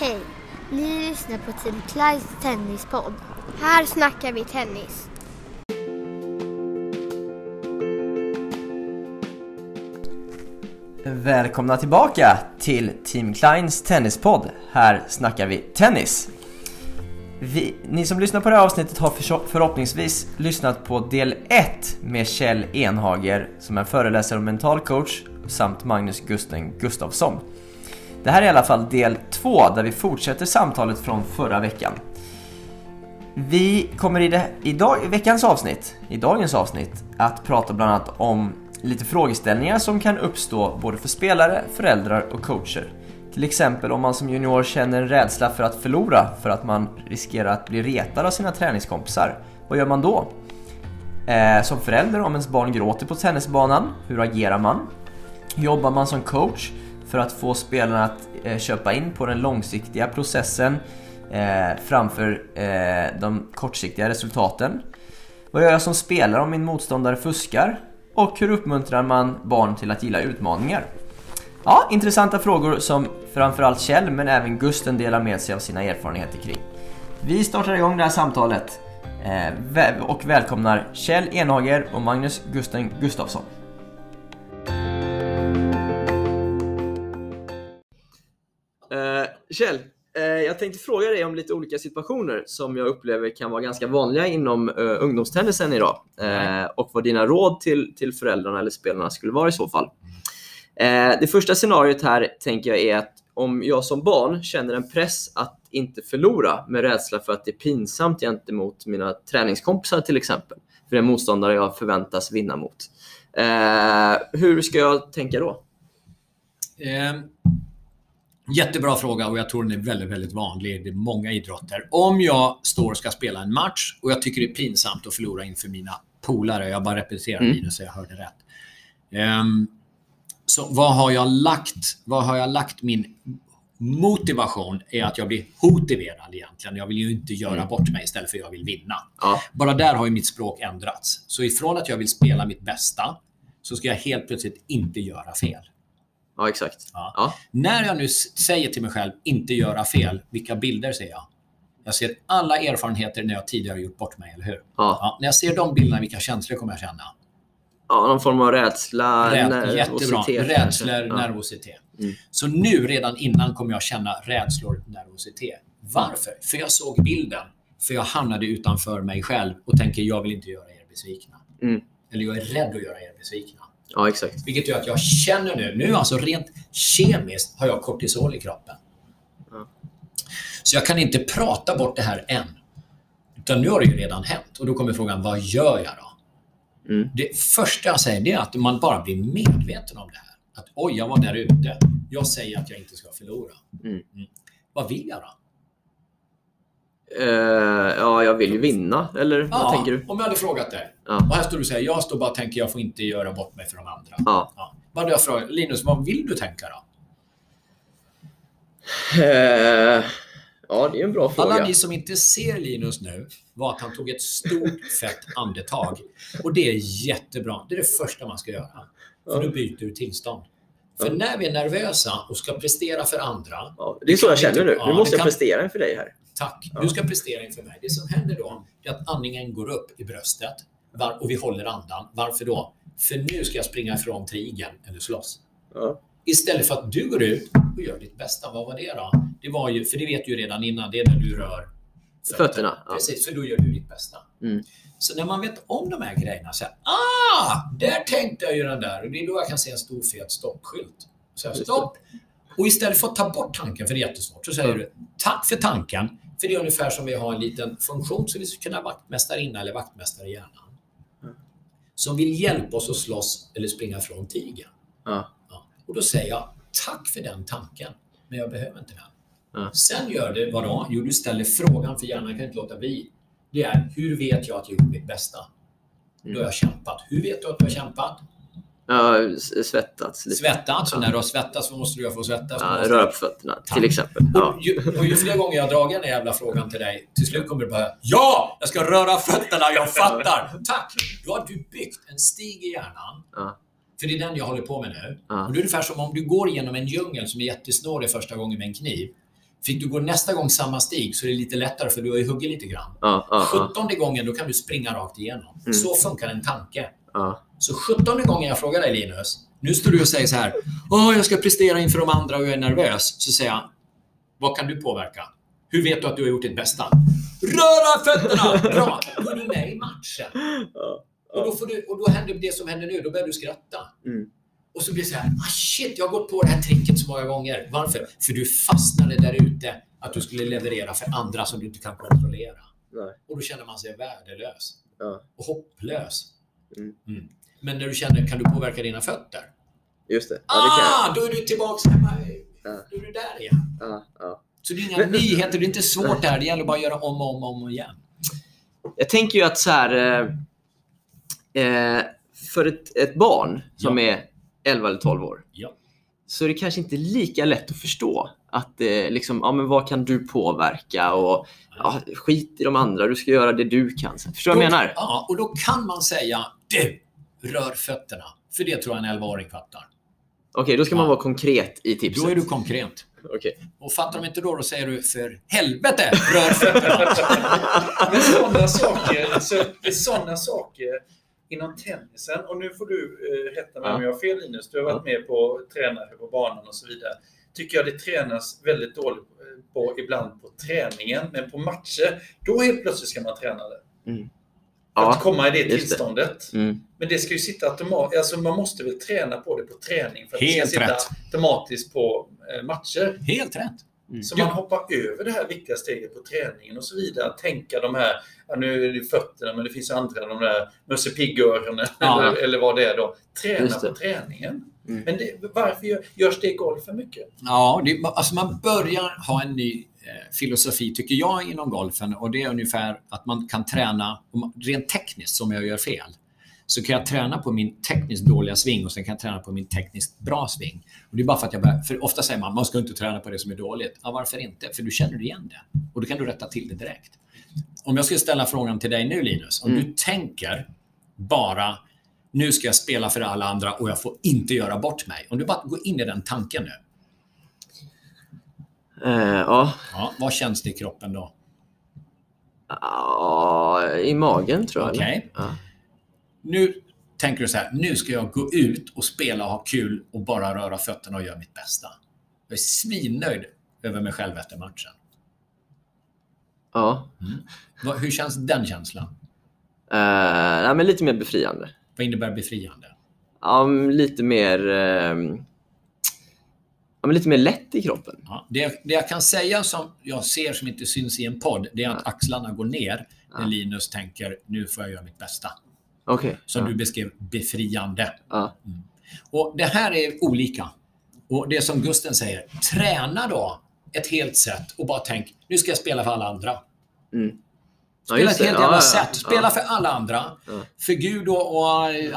Hej! Ni lyssnar på Team Clydes tennispodd. Här snackar vi tennis. Välkomna tillbaka till Team Kleins tennispodd. Här snackar vi tennis. Vi, ni som lyssnar på det här avsnittet har för, förhoppningsvis lyssnat på del 1 med Kjell Enhager som är föreläsare och mental coach samt Magnus Gusten Gustafsson. Det här är i alla fall del 2 där vi fortsätter samtalet från förra veckan. Vi kommer i, det, i, dag, i veckans avsnitt, i dagens avsnitt, att prata bland annat om lite frågeställningar som kan uppstå både för spelare, föräldrar och coacher. Till exempel om man som junior känner en rädsla för att förlora för att man riskerar att bli retad av sina träningskompisar. Vad gör man då? Eh, som förälder om ens barn gråter på tennisbanan, hur agerar man? Jobbar man som coach för att få spelarna att eh, köpa in på den långsiktiga processen eh, framför eh, de kortsiktiga resultaten? Vad gör jag som spelare om min motståndare fuskar? Och hur uppmuntrar man barn till att gilla utmaningar? Ja, intressanta frågor som framförallt Kjell men även Gusten delar med sig av sina erfarenheter kring. Vi startar igång det här samtalet eh, och välkomnar Kjell Enhager och Magnus Gusten Gustafsson. Kjell, uh, jag tänkte fråga dig om lite olika situationer som jag upplever kan vara ganska vanliga inom uh, ungdomstennisen idag. och vad dina råd till, till föräldrarna eller spelarna skulle vara i så fall. det första scenariot här tänker jag är att om jag som barn känner en press att inte förlora med rädsla för att det är pinsamt gentemot mina träningskompisar till exempel. För den motståndare jag förväntas vinna mot. hur ska jag tänka då? Eh, Jättebra fråga och jag tror den är väldigt, väldigt vanlig i många idrotter. Om jag står och ska spela en match och jag tycker det är pinsamt att förlora inför mina polare, jag bara repeterar mm. Linus så jag hörde rätt. Um, så vad har jag lagt? Vad har jag lagt min motivation är att jag blir motiverad egentligen. Jag vill ju inte göra mm. bort mig istället för att jag vill vinna. Ja. Bara där har ju mitt språk ändrats. Så ifrån att jag vill spela mitt bästa så ska jag helt plötsligt inte göra fel. Ja, exakt. Ja. Ja. När jag nu säger till mig själv, inte göra fel, vilka bilder ser jag? Jag ser alla erfarenheter när jag tidigare gjort bort mig, eller hur? Ja. när jag ser de bilderna, vilka känslor kommer jag känna? Ja, någon form av rädsla, Räd, nervositet. Jättebra. Rädslor, ja. nervositet. Mm. Så nu, redan innan, kommer jag känna rädslor, nervositet. Varför? För jag såg bilden. För jag hamnade utanför mig själv och tänker, jag vill inte göra er besvikna. Mm. Eller jag är rädd att göra er besvikna. Ja, exakt. Vilket gör att jag känner nu, nu alltså rent kemiskt har jag kortisol i kroppen. Ja. Så jag kan inte prata bort det här än. Utan nu har det ju redan hänt. Och då kommer frågan, vad gör jag då? Mm. Det första jag säger är att man bara blir medveten om det här. Att oj, jag var där ute. Jag säger att jag inte ska förlora. Mm. Mm. Vad vill jag då? Uh, ja, jag vill ju vinna. Eller ja, vad tänker du? Om jag hade frågat dig. Ja. Och här står du och säger, jag står bara och tänker jag får inte göra bort mig för de andra. Ja. Ja. Vad hade jag frågat, Linus, vad vill du tänka då? Uh, ja, det är en bra fråga. Alla ni som inte ser Linus nu var att han tog ett stort fett andetag. Och det är jättebra. Det är det första man ska göra. För då byter du tillstånd. För när vi är nervösa och ska prestera för andra. Ja, det är så jag känner nu. Nu måste jag kan... prestera inför dig här. Tack. Du ska prestera inför mig. Det som händer då är att andningen går upp i bröstet och vi håller andan. Varför då? För nu ska jag springa ifrån trigen eller slåss. Ja. Istället för att du går ut och gör ditt bästa. Vad var det då? Det var ju, för det vet du ju redan innan, det är när du rör fötterna. fötterna ja. Precis, för då gör du ditt bästa. Mm. Så när man vet om de här grejerna, så här, ah, där tänkte jag ju den där. Och det är då jag kan se en stor fet stoppskylt. Så här, stopp! Och istället för att ta bort tanken, för det är jättesvårt, så säger du tack för tanken. För det är ungefär som vi har en liten funktion som vi ska kunna vaktmästarinna eller vaktmästare i hjärnan. Som vill hjälpa oss att slåss eller springa från tigern. Ja. Ja. Och då säger jag tack för den tanken, men jag behöver inte den. Ja. Sen gör det vadå? Jo, du ställer frågan, för hjärnan kan inte låta bli. Det är, hur vet jag att jag gjort mitt bästa? Mm. Då har jag kämpat. Hur vet du att du har kämpat? Ja, svettats. Lite. Svettats, och när du har svettats så måste du få svettas. Ja, röra på fötterna, Tack. till exempel. Ja. Och, ju, och ju fler gånger jag dragit den jävla frågan till dig, till slut kommer du bara Ja! Jag ska röra fötterna, jag fattar! Tack! Då har du byggt en stig i hjärnan. Ja. För det är den jag håller på med nu. Ja. Och det är ungefär som om du går igenom en djungel som är jättesnårig första gången med en kniv. Fick du gå nästa gång samma stig så är det lite lättare för du har ju huggit lite grann. Ja, ja. 17 gången då kan du springa rakt igenom. Mm. Så funkar en tanke. Så 17 gången jag frågar dig Linus, nu står du och säger så här, Åh, jag ska prestera inför de andra och jag är nervös. Så säger jag, vad kan du påverka? Hur vet du att du har gjort ditt bästa? Röra fötterna! Bra! Då är du med i matchen. Och då, får du, och då händer det som händer nu, då börjar du skratta. Mm. Och så blir det så här, ah shit, jag har gått på det här tricket så många gånger. Varför? För du fastnade där ute att du skulle leverera för andra som du inte kan kontrollera. Nej. Och då känner man sig värdelös Ja. och hopplös. Mm. Mm. Men när du känner, kan du påverka dina fötter? Just det. Ja, det ah, då är du tillbaka hemma. Ja. Då är du där igen. Ja, ja. Så det är inga Men- nyheter, det är inte svårt det här. Det gäller bara att göra om och om, och om igen. Jag tänker ju att så här, eh, eh, för ett, ett barn som Ja. är 11 eller 12 år Ja. så är det kanske inte lika lätt att förstå att eh, liksom, ja, men vad kan du påverka och ja, skit i de andra, du ska göra det du kan. Förstår du vad jag menar? Ja, och då kan man säga du, rör fötterna. För det tror jag en 11-åring fattar. Okej, då ska man vara konkret i tipset. Då är du konkret. Okej. Och fattar de inte då, då säger du för helvete, rör fötterna. Men sådana saker, så, det är sådana saker inom tennisen. Och nu får du eh, rätta mig Ja. om jag har fel Linus. Du har varit med på tränare på banan och så vidare. Tycker jag det tränas väldigt dåligt eh, på ibland på träningen. Men på matcher, då helt plötsligt ska man träna det. Mm. För att Ja. komma i det det. tillståndet. Mm. Men det ska ju sitta automatiskt. Alltså man måste väl träna på det på träning för att det Helt ska sitta rätt. automatiskt på eh, matcher. Helt rätt. Mm. Så man hoppar över det här viktiga steget på träningen och så vidare. Att tänka de här, ja, nu är det fötterna men det finns andra, de där Musse Pigg-öronen Ja. eller, eller vad det är då. Träna det. på träningen. Mm. Men det, varför gör, görs det i golfen mycket? Ja, det, alltså man börjar ha en ny filosofi, tycker jag, inom golfen. Och det är ungefär att man kan träna, rent tekniskt, om jag gör fel, så kan jag träna på min tekniskt dåliga sving och sen kan jag träna på min tekniskt bra sving. Och det är bara för att jag börjar, för ofta säger man man ska inte träna på det som är dåligt. Ja, varför inte? För du känner igen det. Och då kan du rätta till det direkt. Om jag skulle ställa frågan till dig nu Linus, om Mm. du tänker bara nu ska jag spela för alla andra och jag får inte göra bort mig. Om du bara går in i den tanken nu. Eh, ja. Ja, vad känns det i kroppen då? ja, i magen tror jag. Okej. Ja. Nu tänker du så här, nu ska jag gå ut och spela och ha kul och bara röra fötterna och göra mitt bästa. Jag är svinnöjd över mig själv efter matchen. Ja. Vad- Hur känns den känslan? Eh, nej, men lite mer befriande. Vad innebär befriande? Men lite mer... ehm, ja, men lite mer lätt i kroppen. Ja, det, det jag kan säga som jag ser som inte syns i en podd, det är att axlarna går ner när Ja. Linus tänker, nu får jag göra mitt bästa. Okej. Som ja. du beskrev, befriande. Ja. Och Det här är olika. Och Det som Gusten säger, träna då ett helt set och bara tänk, nu ska jag spela för alla andra. Mm. Ja, Spela just ett helt Ja, jävla ja, ja. Spela för alla andra. Ja. För Gud och,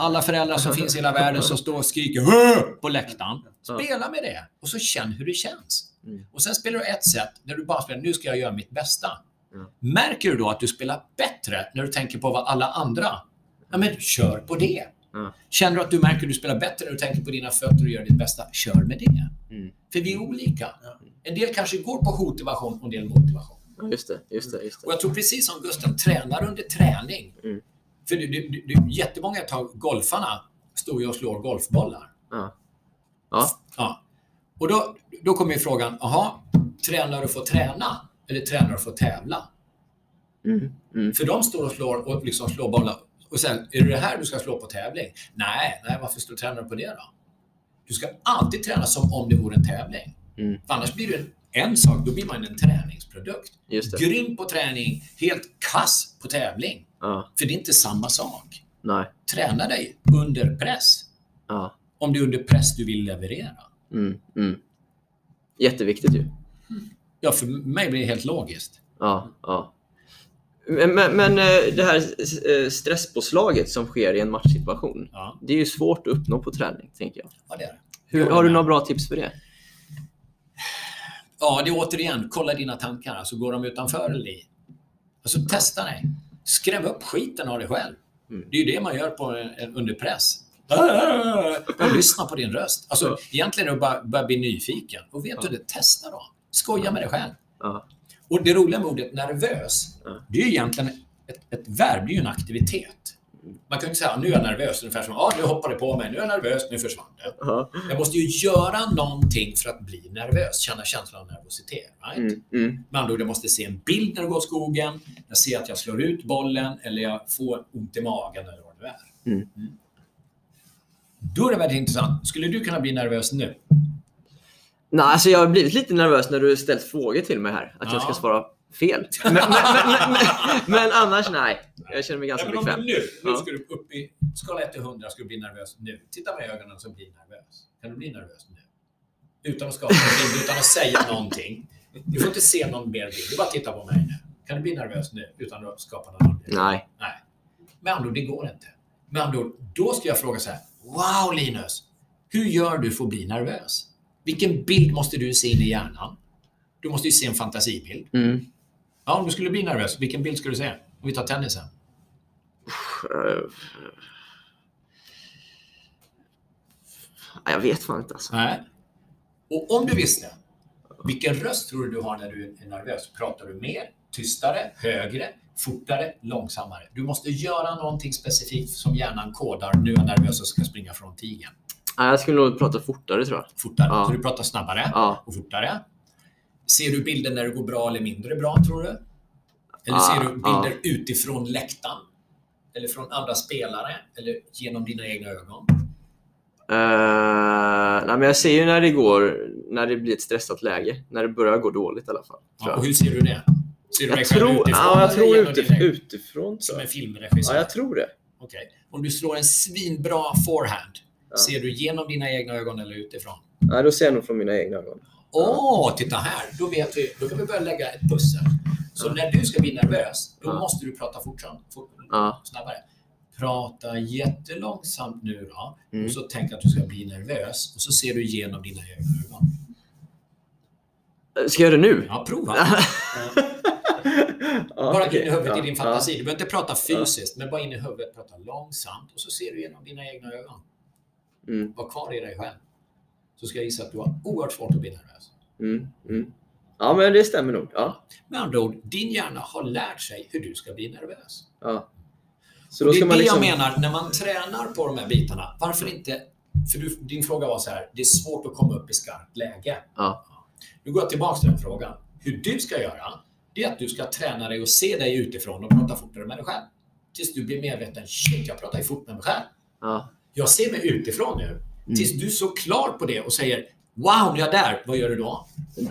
alla föräldrar som finns i hela världen som står och skriker "Hö!" på läktaren. Ja. Spela med det och så känn hur det känns. Mm. Och Sen spelar du ett set där du bara spelar, nu ska jag göra mitt bästa. Ja. Märker du då att du spelar bättre när du tänker på vad alla andra... Ja, men kör på det. Ja. Känner du att du märker att du spelar bättre när du tänker på dina fötter och gör ditt bästa, kör med det. Mm. För vi är olika. En del kanske går på motivation och en del motivation. Just det, just det. Just Och det. jag tror precis som Gustav, tränar under träning. Mm. För det, det, det, jättemånga av golfarna står ju och slår golfbollar. Ja. Ja. Ja. Och då, då kommer ju frågan, jaha, tränar du för att träna eller tränar du för att tävla? Mm. Mm. För de står och slår, och liksom slår bollar och sen, är det det här du ska slå på tävling? Nej, nej varför står tränar du på det då? Du ska alltid träna som om det vore en tävling. Mm. För annars blir det en, en sak, då blir man en träningsprodukt. Grym på träning, helt kass på tävling. Ja. För det är inte samma sak. Nej. Träna dig under press. Ja. Om det är under press du vill leverera. Mm. Mm. Jätteviktigt ju. Ja, för mig blir det helt logiskt. Ja. ja. Men, men, eh, det här eh, stresspåslaget som sker i en matchsituation, Ja, det är ju svårt att uppnå på träning, tänker jag. ja det är det. Hur, har du några bra tips för det? Ja, det är återigen, kolla dina tankar. Alltså, går de utanför eller i? Alltså, testa dig. Skräm upp skiten av dig själv. Mm. Det är ju det man gör på en, under press. Och lyssna på din röst. Alltså, egentligen är det bara, bara bli nyfiken. Och vet du det, testa då. Skoja med dig själv. Och det roliga med ordet nervös, det är ju egentligen ett, ett verb, det är ju en aktivitet. Man kan inte säga nu är jag nervös, ungefär som ah, nu hoppade på mig, nu är jag nervös, nu försvann det. Ja. Jag måste ju göra någonting för att bli nervös, känna känslan av nervositet. Right? Mm, mm. Med andra ord, jag måste se en bild när det går åt skogen, jag ser att jag slår ut bollen eller jag får ont i magen eller vad det är. Mm. Då är det väldigt intressant. Skulle du kunna bli nervös nu? Nej, alltså jag har blivit lite nervös när du ställt frågor till mig här. Att jag ska Ja. svara fel. Men, men, men, men, annars nej. Jag känner mig ganska Nej, bekväm. nu, nu ska du upp i skala 1 till 100 ska du bli nervös nu. Titta mig i ögonen så bli nervös. Kan du bli nervös nu? Utan att skapa bild, utan att säga någonting. Du får inte se någon mer bild, du bara titta på mig nu. Kan du bli nervös nu utan att skapa någon bild? Nej. Nej. Med andra ord, det går inte. Med andra ord, då ska jag fråga så här. Wow Linus! Hur gör du för att bli nervös? Vilken bild måste du se in i hjärnan? Du måste ju se en fantasibild. Mm. Ja, om du skulle bli nervös, vilken bild ska du se? Om vi tar tennisen. Jag vet fan inte alltså. Nej. Och om du visste, vilken röst tror du du har när du är nervös? Pratar du mer, tystare, högre, fortare, långsammare? Du måste göra någonting specifikt som hjärnan kodar. Nu är jag nervös och ska springa från tigern. Jag skulle nog prata fortare tror jag. Fortare. Ja. Så du pratar snabbare Ja. och fortare. Ser du bilder när det går bra eller mindre bra, tror du? Eller Ja, ser du bilder utifrån läktaren? Eller från andra spelare? Eller genom dina egna ögon? Uh, nej, men jag ser ju när det går, när det blir ett stressat läge. När det börjar gå dåligt i alla fall. Ja, och hur ser du det? Ser du dig jag själv tror, utifrån? ja, jag tror genom utif dina egna- utifrån. Som en jag. filmregissör? Ja, jag tror det. Okej. Om du slår en svinbra forehand, Ja. ser du genom dina egna ögon eller utifrån? Nej, då ser jag nog från mina egna ögon. Åh, titta här! Då vet vi. Då kan vi börja lägga ett pussel. Så när du ska bli nervös, då måste du prata fortare, fort, snabbare. Prata jättelångsamt nu då. Mm. Och så tänk att du ska bli nervös. Och så ser du igenom dina egna ögon. Ska jag göra det nu? Ja, prova. Bara in i huvudet i din fantasi. Du behöver inte prata fysiskt, men bara in i huvudet. Prata långsamt. Och så ser du igenom dina egna ögon. Mm, Var kvar i dig själv. Så ska jag gissa att du har oerhört svårt att bli nervös. mm, mm. Ja, men det stämmer nog. Ja, Med andra ord, din hjärna har lärt sig hur du ska bli nervös. ja. Så det är det liksom... jag menar, när man tränar på de här bitarna. Varför inte... För du, din fråga var så här, det är svårt att komma upp i skarpt läge. Ja. Nu går jag tillbaka till den frågan. Hur du ska göra, det är att du ska träna dig och se dig utifrån och prata fortare med dig själv. Tills du blir medveten, shit, jag pratar ju fort med mig själv. Ja. Jag ser mig utifrån nu. Mm. Tills du är så klar på det och säger Wow, nu är jag där. Vad gör du då?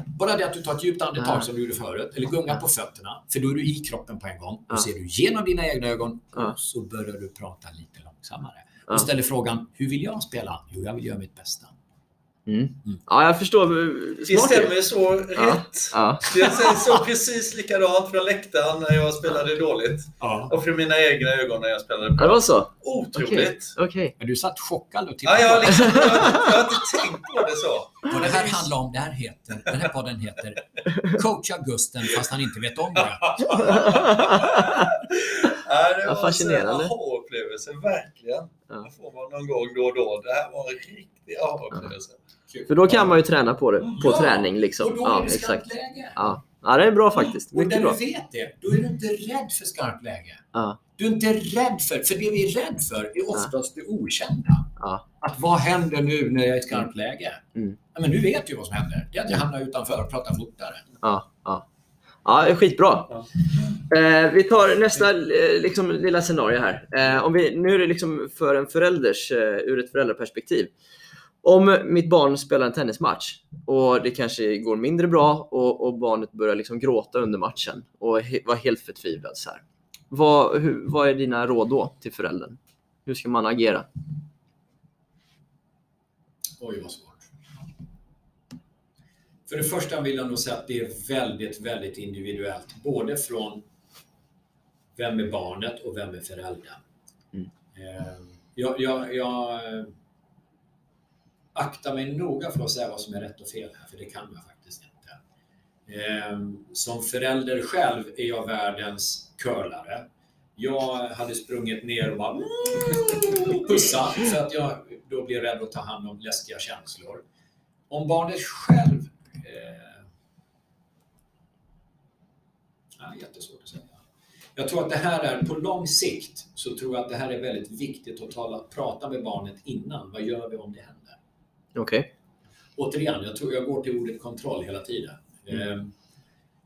Bara det att du tar ett djupt andetag som du gjorde förut, eller gungar på fötterna, för då är du i kroppen på en gång. Och ser du genom dina egna ögon och så börjar du prata lite långsammare. Och ställer frågan, hur vill jag spela? Jo, jag vill göra mitt bästa. Mm. Ja, jag förstår. Det stämmer så rätt. Ja. Jag såg precis likadant från läktaren när jag spelade dåligt. Ja. Och från mina egna ögon när jag spelade Ja, det bra. var så? Otroligt. Okej. Men du satt chockad och Ja, tittade jag, har på liksom, jag, jag har inte tänkt på det så. Vad det här handlar om, det här heter, den här podden heter Coacha Gusten fast han inte vet om det. Ja, det Ja, var fascinerande. en aha-upplevelse, verkligen. Ja. Det får man någon gång då och då. Det här var en riktig aha-upplevelse. För då kan man ju träna på det. På Ja, träning liksom. Och då är Ja, det exakt. skarpt läge. Ja. ja, det är bra faktiskt. Och när Mycket du vet det, då är du inte rädd för skarpt läge. Ja. Du är inte rädd för, för det vi är rädd för är oftast det okända. Ja. Att vad händer nu när jag är i skarpt läge? Mm. Ja, men du vet ju vad som händer. Det är att jag hamnar utanför och pratar fortare. Ja, ja. Ja, det är skitbra. Ja. Eh, vi tar nästa eh, liksom, lilla scenario här. Eh, om vi, nu är det liksom för en förälders, eh, ur ett föräldraperspektiv. Om mitt barn spelar en tennismatch och det kanske går mindre bra och, och barnet börjar liksom gråta under matchen och he, var helt förtvivlad. Så här. Vad, hur, vad är dina råd då till föräldern? Hur ska man agera? Oj, vad svårt. För det första vill jag nog säga att det är väldigt, väldigt individuellt. Både från vem är barnet och vem är föräldern. Mm. Eh, Jag, jag, jag Akta mig noga för att säga vad som är rätt och fel här, för det kan jag faktiskt inte. Eh, Som förälder själv är jag världens curlare. Jag hade sprungit ner och bara mm, pussa så att jag då blir rädd att ta hand om läskiga känslor. Om barnet själv eh, Ja, jättesvårt att säga. Jag tror att det här är, på lång sikt, så tror jag att det här är väldigt viktigt att tala, prata med barnet innan. Vad gör vi om det händer? Okej. Återigen, jag, tror, jag går till ordet kontroll hela tiden. Eh,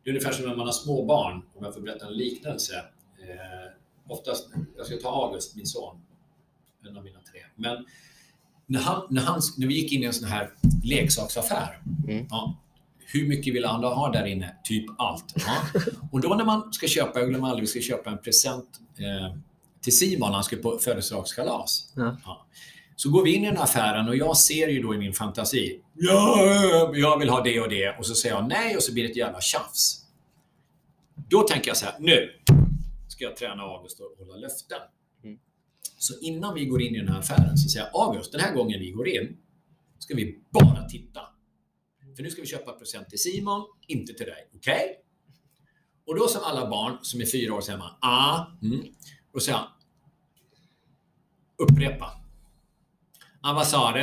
det är ungefär som när man har små barn, om jag får berätta en liknelse. Eh, oftast, jag ska ta August, min son, en av mina tre. Men när, han, när, han, när vi gick in i en sån här leksaksaffär, Mm. ja, hur mycket vill han ha där inne? Typ allt. Ja. Och då när man ska köpa, jag glömmer aldrig, vi ska köpa en present eh, till Simon, han skulle på födelsedagskalas. Ja. Ja. Så går vi in i den här affären och jag ser ju då i min fantasi, ja, jag vill ha det och det. Och så säger jag nej och så blir det ett jävla tjafs. Då tänker jag så här, nu ska jag träna August och hålla löften. Mm. Så innan vi går in i den här affären så säger jag, August, den här gången vi går in ska vi bara titta. För nu ska vi köpa present till Simon, inte till dig. Okej? Och då som alla barn som är fyra år säger man, ah, mm. Och säger han, upprepa. Vad sa du?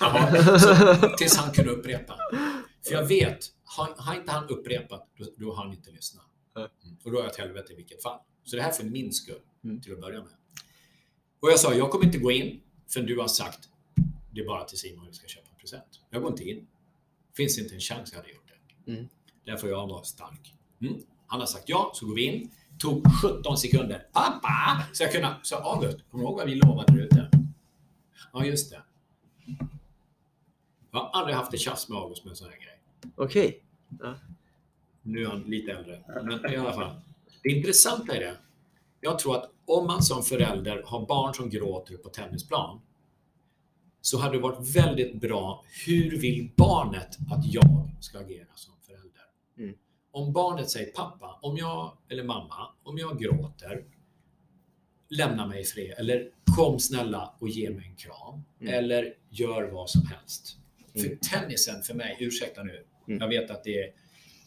Ja, så, tills han kunde upprepa. För jag vet, har, har inte han upprepat, då, då har han inte lyssnat. Mm. Och då är jag ett helvete i vilket fall. Så det här är för min skull, Mm. till att börja med. Och jag sa, jag kommer inte gå in förrän du har sagt, det är bara till Simon vi ska köpa en present. Jag går inte in. Finns inte en chans jag hade gjort det. Mm. Därför jag var stark. Mm. Han har sagt ja, så går vi in. Tog 17 sekunder. Pappa! Så jag kunde... Så August, kommer du ihåg vad vi lovade där ute? Ja, just det. Jag har aldrig haft ett tjafs med August med en sån här grej. Okej. Nu är han lite äldre. Men i alla fall. Det intressanta är det. Jag tror att om man som förälder har barn som gråter på tennisplan så hade det varit väldigt bra. Hur vill barnet att jag ska agera som förälder? Mm. Om barnet säger pappa, om jag eller mamma, om jag gråter, lämna mig i fred. Eller kom snälla och ge mig en kram. Mm. Eller gör vad som helst. Mm. För tennisen för mig, ursäkta nu, Mm. jag vet att det är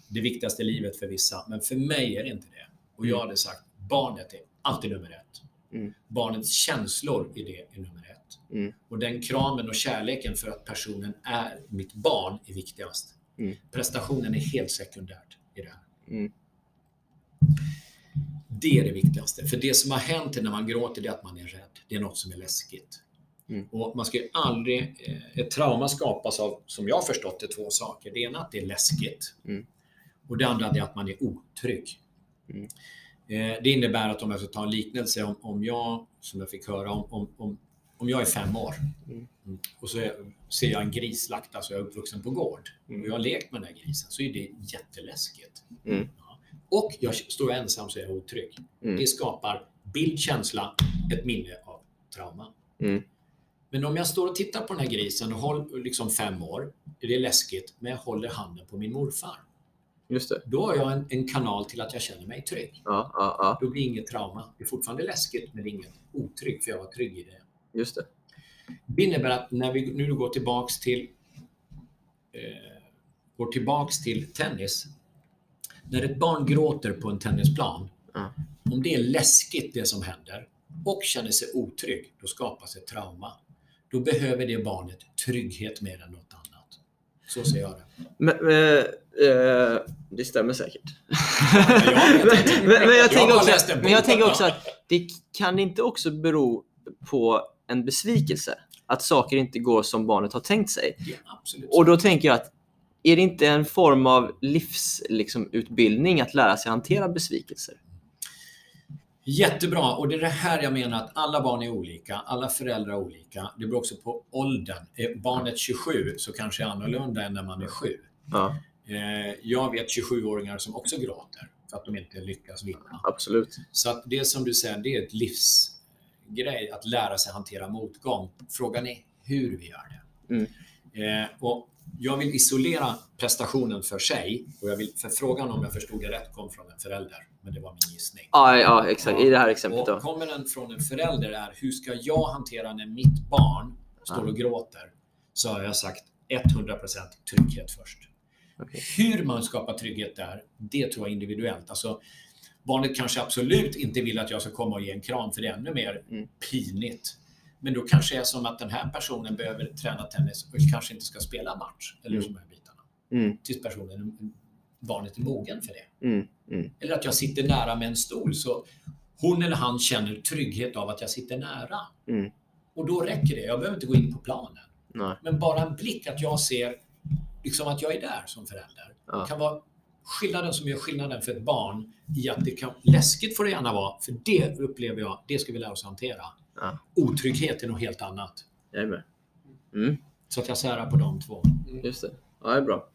det viktigaste i livet för vissa, men för mig är det inte det. Och jag hade sagt, barnet är alltid nummer ett. Mm. Barnets känslor i det är nummer ett. Mm. Och den kramen och kärleken för att personen är mitt barn är viktigast. Mm. Prestationen är helt sekundärt i det här. Det är det viktigaste. För det som har hänt är när man gråter, det är att man är rädd. Det är något som är läskigt. Mm. Och man ska ju aldrig... eh, Ett trauma skapas av, som jag har förstått det, två saker. Det ena att det är läskigt. Mm. Och det andra är att man är otrygg. Mm. Eh, Det innebär att om jag ska ta en liknelse, om, om jag, som jag fick höra, om, om, om, jag är fem år Mm. mm, och så ser jag en gris slaktas och jag är uppvuxen på gård Mm. och jag har lekt med den här grisen så är det jätteläskigt. Och jag står ensam så är jag otrygg. Mm. Det skapar bild, känsla, ett minne av trauma. Mm. Men om jag står och tittar på den här grisen och håller liksom fem år, det är läskigt, men jag håller handen på min morfar. Just det. Då har jag en, en kanal till att jag känner mig trygg. Ja, ja, ja. Då blir det inget trauma. Det är fortfarande läskigt, men det är inget otrygg, för jag var trygg i det. Just det. Det innebär att när vi nu går tillbaks till eh, går tillbaks till tennis. När ett barn gråter på en tennisplan, Ja. om det är läskigt det som händer och känner sig otrygg, då skapas ett trauma. Då behöver det barnet trygghet mer än något annat. Så ser jag det. Men, eh, eh, det stämmer säkert. jag men, men jag tänker också, men jag tänker också att det kan inte också bero på en besvikelse. Att saker inte går som barnet har tänkt sig. Absolut Och då tänker jag att är det inte en form av livsutbildning liksom, att lära sig hantera besvikelser? Jättebra och det är det här jag menar att alla barn är olika, alla föräldrar är olika. Det beror också på åldern. Är barnet 27 så kanske är annorlunda än när man är 7. Ja, Eh, Jag vet 27-åringar som också gråter för att de inte lyckas vinna. absolut. Så att det som du säger, det är ett livsgrej att lära sig hantera motgång. Frågan är hur vi gör det. Mm. Eh, och jag vill isolera prestationen för sig och jag vill, för frågan om jag förstod det rätt kom från en förälder, men det var min gissning. Ja, ja exakt. I det här exemplet Och då. kommer den från en förälder är hur ska jag hantera när mitt barn står och gråter? Så har jag sagt 100% trygghet först. Okej. Hur man skapar trygghet där, det tror jag individuellt. Alltså, barnet kanske absolut inte vill att jag ska komma och ge en kram för det är ännu mer Mm. pinigt. Men då kanske det är som att den här personen behöver träna tennis och kanske inte ska spela match. Eller Mm. de här bitarna. Mm. Tills personen barnet är mogen för det. Mm. Mm. Eller att jag sitter nära med en stol så hon eller han känner trygghet av att jag sitter nära. Mm. Och då räcker det. Jag behöver inte gå in på planen. Nej. Men bara en blick att jag ser liksom att jag är där som förälder. Ja. kan vara skillnaden som gör skillnaden för ett barn i att det kan, läskigt får det gärna vara, för det upplever jag, det ska vi lära oss att hantera. Ja. Otrygghet är något helt annat. Jag är med. Mm. Så att jag särar på de två. Just det. Ja, det är bra.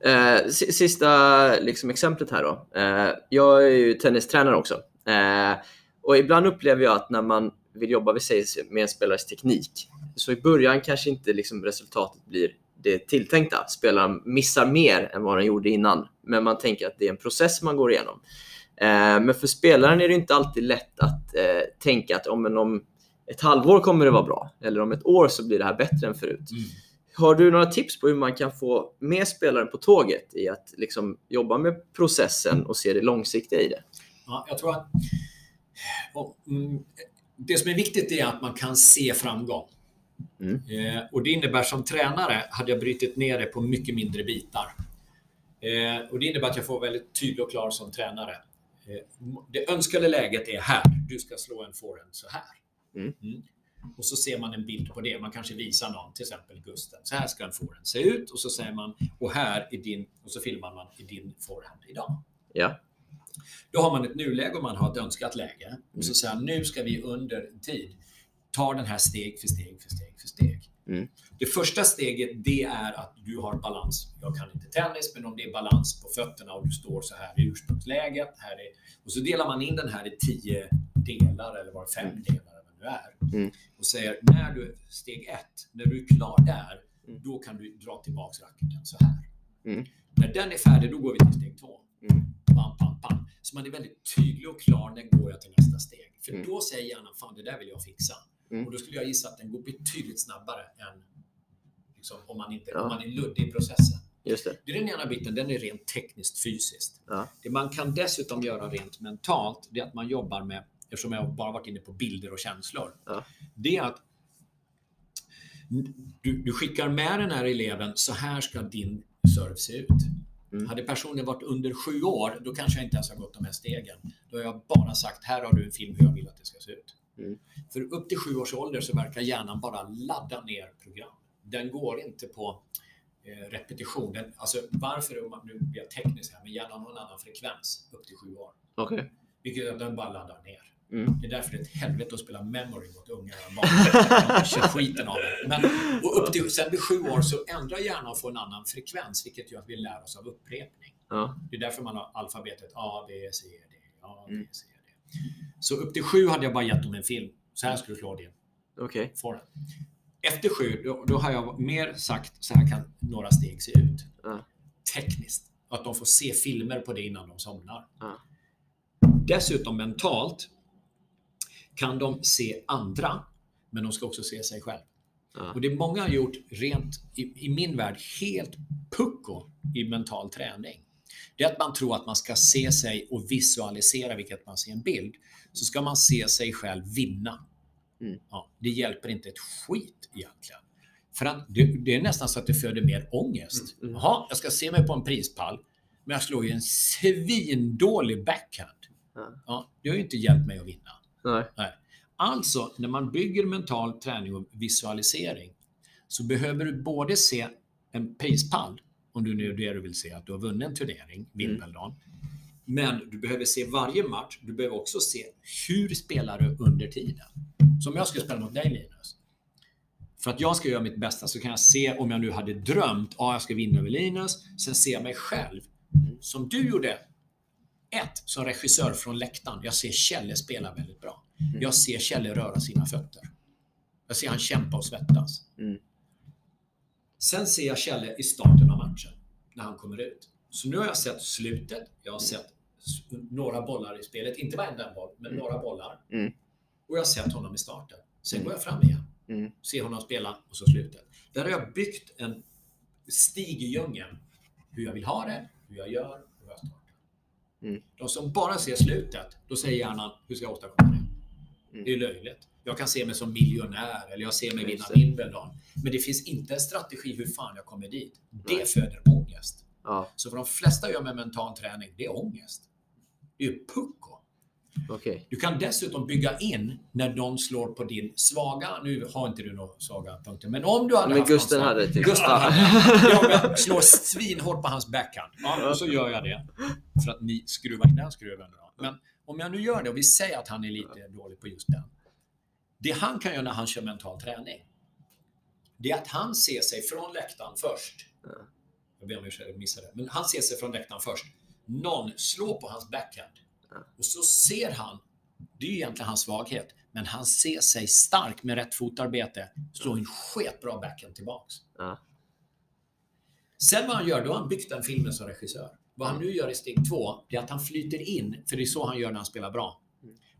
Eh, si- sista liksom, exemplet här då. Eh, jag är ju tennistränare också. Eh, och ibland upplever jag att när man vill jobba vi säger, med en spelares teknik, så i början kanske inte liksom, resultatet blir det tilltänkta. Spelaren missar mer än vad den gjorde innan, men man tänker att det är en process man går igenom. Eh, men för spelaren är det inte alltid lätt att eh, tänka att om, en, om ett halvår kommer det vara bra, eller om ett år så blir det här bättre än förut. Mm. Har du några tips på hur man kan få med spelaren på tåget i att liksom jobba med processen och se det långsiktiga i det? Ja, jag tror att och, mm, det som är viktigt är att man kan se framgång. Mm. Eh, och det innebär som tränare hade jag brutit ner det på mycket mindre bitar. Eh, och det innebär att jag får väldigt tydlig och klar som tränare. Eh, det önskade läget är här. Du ska slå en forehand så här. Mm. Och så ser man en bild på det. Man kanske visar någon, till exempel Gusten. Så här ska en forehand se ut. Och så säger man, och här är din, och så filmar man i din forehand idag. Ja. Då har man ett nuläge och man har ett önskat läge. Och så säger man, nu ska vi under tid ta den här steg för steg för steg för steg. Mm. Det första steget det är att du har balans. Jag kan inte tennis, men om det är balans på fötterna och du står så här i ursprungsläget. Här är, och så delar man in den här i tio delar eller var fem Mm. delar nu är. Mm. Och säger, när du, steg ett, när du är klar där, Mm. då kan du dra tillbaks racketen så här. Mm. När den är färdig, då går vi till steg två. Mm. Pam, pam, pam. Så man är väldigt tydlig och klar, när går jag till nästa steg? För Mm. då säger hjärnan, fan det där vill jag fixa. Mm. Och då skulle jag gissa att den går betydligt snabbare än liksom, om, man inte, Ja. om man är luddig i processen. Just det. Det är den ena biten, den är rent tekniskt fysiskt. Ja. Det man kan dessutom göra rent mentalt, det är att man jobbar med, eftersom jag bara varit inne på bilder och känslor, Ja. det är att du, du skickar med den här eleven, så här ska din serve se ut. Mm. Hade personen varit under sju år, då kanske jag inte ens har gått de här stegen. Då har jag bara sagt, här har du en film hur jag vill att det ska se ut. Mm. För upp till sju års ålder så verkar hjärnan bara ladda ner program. Den går inte på eh, repetition. Den, alltså varför, om man- nu blir jag teknisk här, men hjärnan har en annan frekvens upp till sju år. Okej. Vilket den bara laddar ner. Mm. Det är därför det är ett helvete att spela memory mot unga barn. Kör skiten av det. Men och upp till, sen vid sju år så ändrar hjärnan och får en annan frekvens, vilket gör att vi lär oss av upprepning. Ja. Det är därför man har alfabetet A, B, C, D, A, B, Mm. C, D. Så upp till sju hade jag bara gett dem en film. Så här ska du slå din Okej. forehand. Efter sju, då, då har jag mer sagt så här kan några steg se ut. Ja. Tekniskt. Att de får se filmer på det innan de somnar. Ja. Dessutom mentalt kan de se andra, men de ska också se sig själv. Ja. Och det många har gjort rent, i, i min värld, helt pucko i mental träning. Det är att man tror att man ska se sig och visualisera, vilket man ser i en bild, så ska man se sig själv vinna. Mm. Ja, det hjälper inte ett skit egentligen. För att det, det är nästan så att det föder mer ångest. Mm, mm. Jaha, jag ska se mig på en prispall, men jag slår ju en svindålig backhand. Ja. Ja, det har ju inte hjälpt mig att vinna. Nej. Alltså, när man bygger mental träning och visualisering så behöver du både se en prispall, om du nu är det du vill se, att du har vunnit en turnering, Wimbledon. Men du behöver se varje match. Du behöver också se hur spelar du under tiden. Som jag skulle spela mot dig Linus. För att jag ska göra mitt bästa så kan jag se om jag nu hade drömt, ja jag ska vinna över Linus. Sen jag mig själv, som du gjorde. Ett, som regissör från läktaren. Jag ser Kjelle spela väldigt bra. Jag ser Kjelle röra sina fötter. Jag ser han kämpa och svettas. Mm. Sen ser jag Kjelle i starten av matchen, när han kommer ut. Så nu har jag sett slutet, jag har sett några bollar i spelet. Inte varenda boll, men några bollar. Mm. Och jag har sett honom i starten. Sen går jag fram igen, Mm. ser honom spela och så slutet. Där har jag byggt en stig i djungeln. Hur jag vill ha det, hur jag gör och hur jag startar. Mm. De som bara ser slutet, då säger hjärnan, hur ska jag åstadkomma det? Mm. Det är löjligt. Jag kan se mig som miljonär eller jag ser mig vinna. Wimbledon. Men det finns inte en strategi hur fan jag kommer dit. Det Nej. föder ångest. Ja, Så vad de flesta gör med mental träning, det är ångest. Det är ju pucko. Okej. Du kan dessutom bygga in när någon slår på din svaga, nu har inte du några svaga punkter, men om du hade Men haft Gusten hade typ. Gusten hade. Ja, men slår svinhårt på hans backhand. Ja, och så gör jag det. För att ni skruvar in den skruven. Då. Men om jag nu gör det och vi säger att han är lite dålig på just den. Det han kan göra när han kör mental träning. Det är att han ser sig från läktaren först. Jag ber om ursäkt, jag missade det. Men han ser sig från läktaren först. Någon slår på hans backhand. Och så ser han, det är ju egentligen hans svaghet, men han ser sig stark med rätt fotarbete slå en sketbra backhand tillbaks. Sen vad han gör, då har han byggt den filmen som regissör. Vad han nu gör i steg två, det är att han flyter in, för det är så han gör när han spelar bra.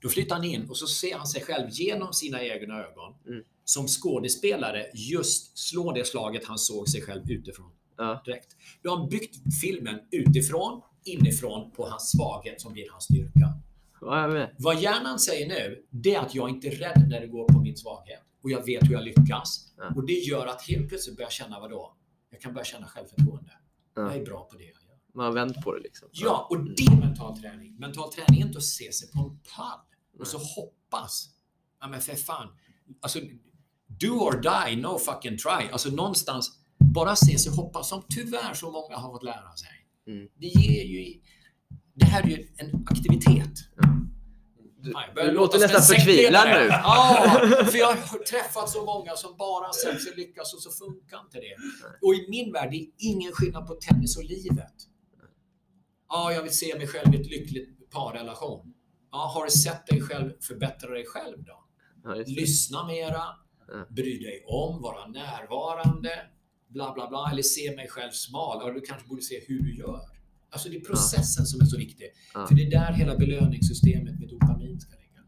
Då flyttar han in och så ser han sig själv genom sina egna ögon Mm. som skådespelare just slå det slaget han såg sig själv utifrån Ja. direkt. Då har han byggt filmen utifrån, inifrån på hans svaghet som blir hans styrka. Ja. Vad hjärnan säger nu, det är att jag inte är rädd när det går på min svaghet. Och jag vet hur jag lyckas. Ja. Och det gör att helt plötsligt börjar jag känna vad då? Jag kan börja känna självförtroende. Ja. Jag är bra på det jag gör. Man har vänt på det liksom. Ja, och det är mental träning. Mental träning är inte att se sig på en pall och så hoppas. Ja, men för fan. Alltså, do or die, no fucking try. Alltså någonstans, bara se sig hoppas som tyvärr så många har fått lära sig. Mm. Det ger ju... Det här är ju en aktivitet. Du, du låter nästan förtvivlad nu. Ja, för jag har träffat så många som bara har sett sig lyckas och så funkar inte det. Och i min värld, det är ingen skillnad på tennis och livet. Ja, jag vill se mig själv i ett lyckligt parrelation. Ja, har du sett dig själv förbättra dig själv då? Ja. Lyssna mera, bry dig om, vara närvarande, bla bla bla. Eller se mig själv smal. Ja, du kanske borde se hur du gör. Alltså det är processen som är så viktig. För det är där hela belöningssystemet med dopamin ska ligga.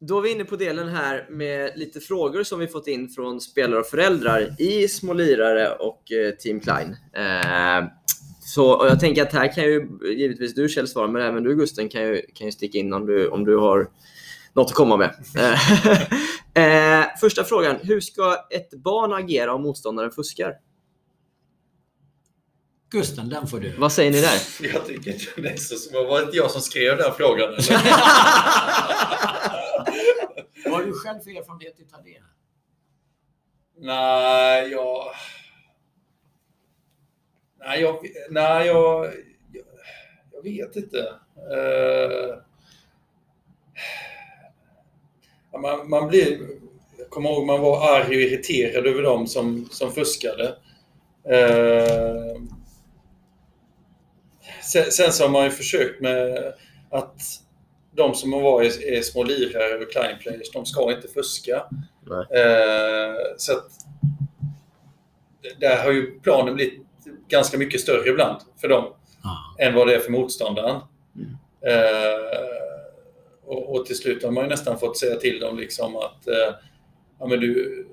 Då är vi inne på delen här med lite frågor som vi fått in från spelare och föräldrar i Små Lirare och eh, Team Klein. Så och jag tänker att här kan ju givetvis du Kjell svara, men även du Gusten kan ju, kan ju sticka in om du, om du har något att komma med. Eh, eh, första frågan. Hur ska ett barn agera om motståndaren fuskar? Gusten, den får du. Vad säger ni där? Jag tycker inte det är så svårt. Var det inte jag som skrev den frågan? Vad har du själv för erfarenhet av det? Nej, jag... Nej, jag, nej, jag, jag, vet inte. Ja, man, man blir... Jag kommer ihåg man var arg och irriterad över dem som, som fuskade. Eh, sen, sen så har man ju försökt med att de som var är, är små lirare och client players, de ska inte fuska. Eh, så att där har ju planen blivit ganska mycket större ibland för dem Ja. än vad det är för motståndaren. Mm. Eh, och, och till slut har man ju nästan fått säga till dem liksom att eh, ja, men du,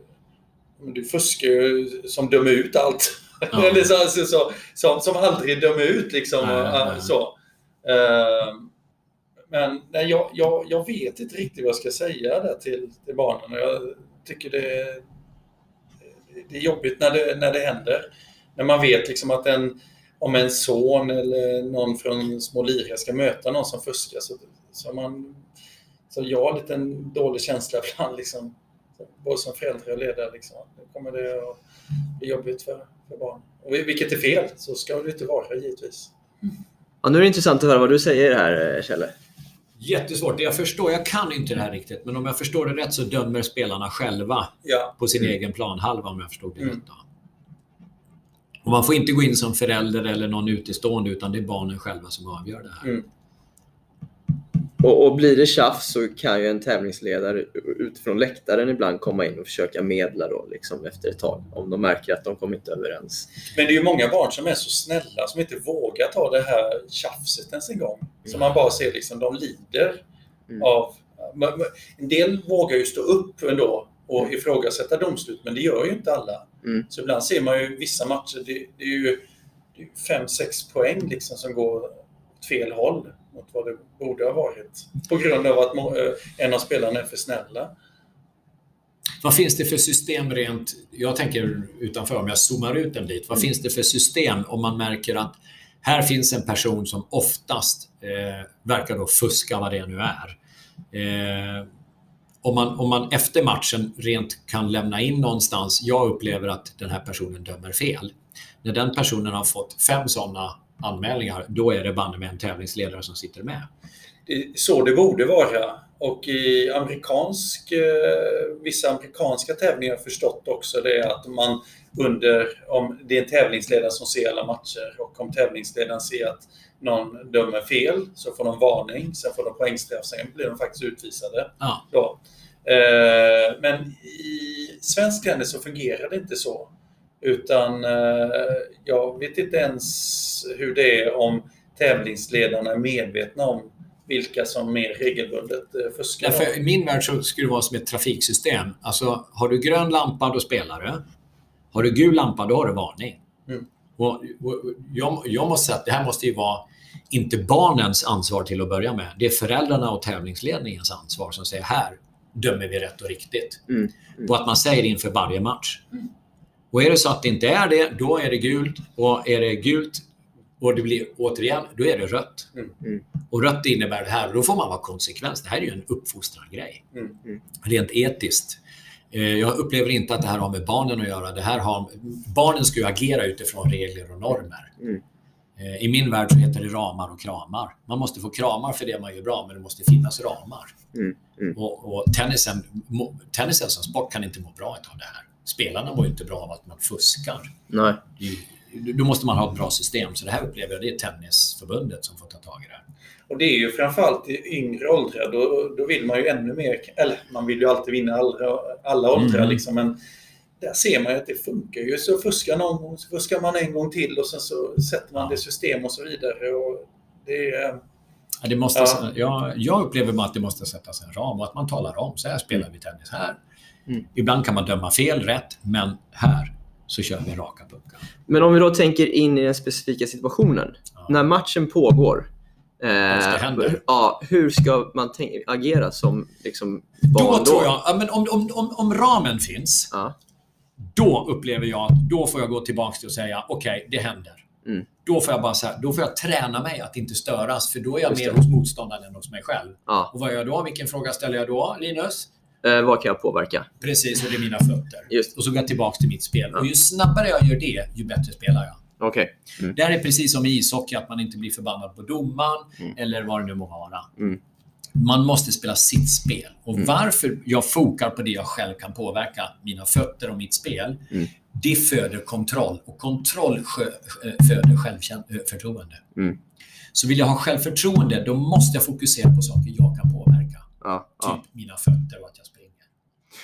du fuskar ju som dömer ut allt. Ja. Eller så, alltså, så, som, som aldrig dömer ut liksom. Nej. så. Eh, men nej, jag, jag, jag vet inte riktigt vad jag ska säga där till, till barnen. Jag tycker det, det är jobbigt när det, när det händer. När man vet liksom att en, om en son eller någon från små lirare ska möta någon som fuskar så, så, man, så jag har lite en dålig känsla ibland. Liksom, både som förälder och ledare. Liksom. Nu kommer det att bli jobbigt för, för barn. Och vilket är fel, så ska det inte vara givetvis. Ja, nu är det intressant att höra vad du säger här Kjelle. Jättesvårt. Jag förstår, jag kan inte det här riktigt, men om jag förstår det rätt så dömer spelarna själva Ja, på sin egen planhalva om jag förstod det rätt. då. Och man får inte gå in som förälder eller någon utestående utan det är barnen själva som avgör det här. Mm. Och, och blir det tjafs så kan ju en tävlingsledare utifrån läktaren ibland komma in och försöka medla då, liksom efter ett tag. Om de märker att de kommer inte överens. Men det är ju många barn som är så snälla som inte vågar ta det här tjafset ens en gång. Som man bara ser liksom, de lider Mm. av... En del vågar ju stå upp ändå och ifrågasätta domslut, men det gör ju inte alla. Mm. Så ibland ser man ju vissa matcher, det, det är ju 5-6 poäng liksom som går åt fel håll mot vad det borde ha varit. På grund av att eh, en av spelarna är för snälla. Vad finns det för system rent, jag tänker utanför om jag zoomar ut en bit, vad finns det för system om man märker att här finns en person som oftast eh, verkar då fuska vad det nu är. Eh, om, man, om man efter matchen rent kan lämna in någonstans, jag upplever att den här personen dömer fel. När den personen har fått fem sådana anmälningar, då är det banne med en tävlingsledare som sitter med. Det så det borde vara. Och i amerikansk, eh, vissa amerikanska tävlingar har jag förstått också det att man under, om det är en tävlingsledare som ser alla matcher och om tävlingsledaren ser att någon dömer fel så får de varning, sen får de poängstraff, sen blir de faktiskt utvisade. Ja. Då. Eh, men i svensk tennis så fungerar det inte så. Utan eh, jag vet inte ens hur det är om tävlingsledarna är medvetna om vilka som mer regelbundet eh, fuskar. Därför, I min värld så skulle det vara som ett trafiksystem. Alltså, har du grön lampa, då spelar du. Har du gul lampa, då har du varning. Mm. Och, och, jag, jag måste säga att det här måste ju vara inte barnens ansvar till att börja med. Det är föräldrarna och tävlingsledningens ansvar som säger här dömer vi rätt och riktigt. Mm. Mm. Och att man säger inför varje match. Och är det så att det inte är det, då är det gult. Och är det gult och det blir återigen, då är det rött. Mm. Mm. Och rött innebär det här. Då får man vara konsekvens. Det här är ju en uppfostrargrej. Mm. Mm. Rent etiskt. Eh, Jag upplever inte att det här har med barnen att göra. Det här har, barnen ska ju agera utifrån regler och normer. Mm. Eh, I min värld så heter det ramar och kramar. Man måste få kramar för det man gör bra, men det måste finnas ramar. Mm. Mm. Och, och tennisen, tennisen som sport kan inte må bra av det här. Spelarna mår ju inte bra av att man fuskar. Nej. Då måste man ha ett bra system. Så det här upplever jag, det är Tennisförbundet som får ta tag i det här. Och det är ju framförallt i yngre åldrar, då, då vill man ju ännu mer, eller man vill ju alltid vinna alla, alla åldrar Mm. liksom, men där ser man ju att det funkar ju. Så fuskar någon gång, så fuskar man en gång till och sen så sätter man Ja. det i system och så vidare. Och det är, Ja, det måste, Ja. jag, jag upplever bara att det måste sättas en ram och att man talar om så här spelar vi tennis här. Mm. Ibland kan man döma fel, rätt, men här så kör vi raka puckar. Men om vi då tänker in i den specifika situationen. Ja. När matchen pågår, eh, Vad ska hända? ja, hur ska man agera som liksom, barn Då tror jag, ja, men om, om, om, om ramen finns, Ja. Då upplever jag att då får jag gå tillbaka till och säga okej, det händer. Mm. Då får jag bara säga, då får jag träna mig att inte störas, för då är jag mer hos motståndaren än hos mig själv. Ja. Och vad gör jag då? Vilken fråga ställer jag då, Linus? Eh, vad kan jag påverka? Precis, och det är mina fötter. Just Och så går jag tillbaka till mitt spel. Ja. Och ju snabbare jag gör det, ju bättre spelar jag. Okej. Mm. Det här är precis som i ishockey, att man inte blir förbannad på domaren Mm. eller vad det nu må vara. Mm. Man måste spela sitt spel. Och Mm. varför jag fokar på det jag själv kan påverka, mina fötter och mitt spel, Mm. det föder kontroll. Och kontroll eh, föder självförtroende. Mm. Så vill jag ha självförtroende, då måste jag fokusera på saker jag kan påverka. Ja. Typ Ja. mina fötter och att jag springer.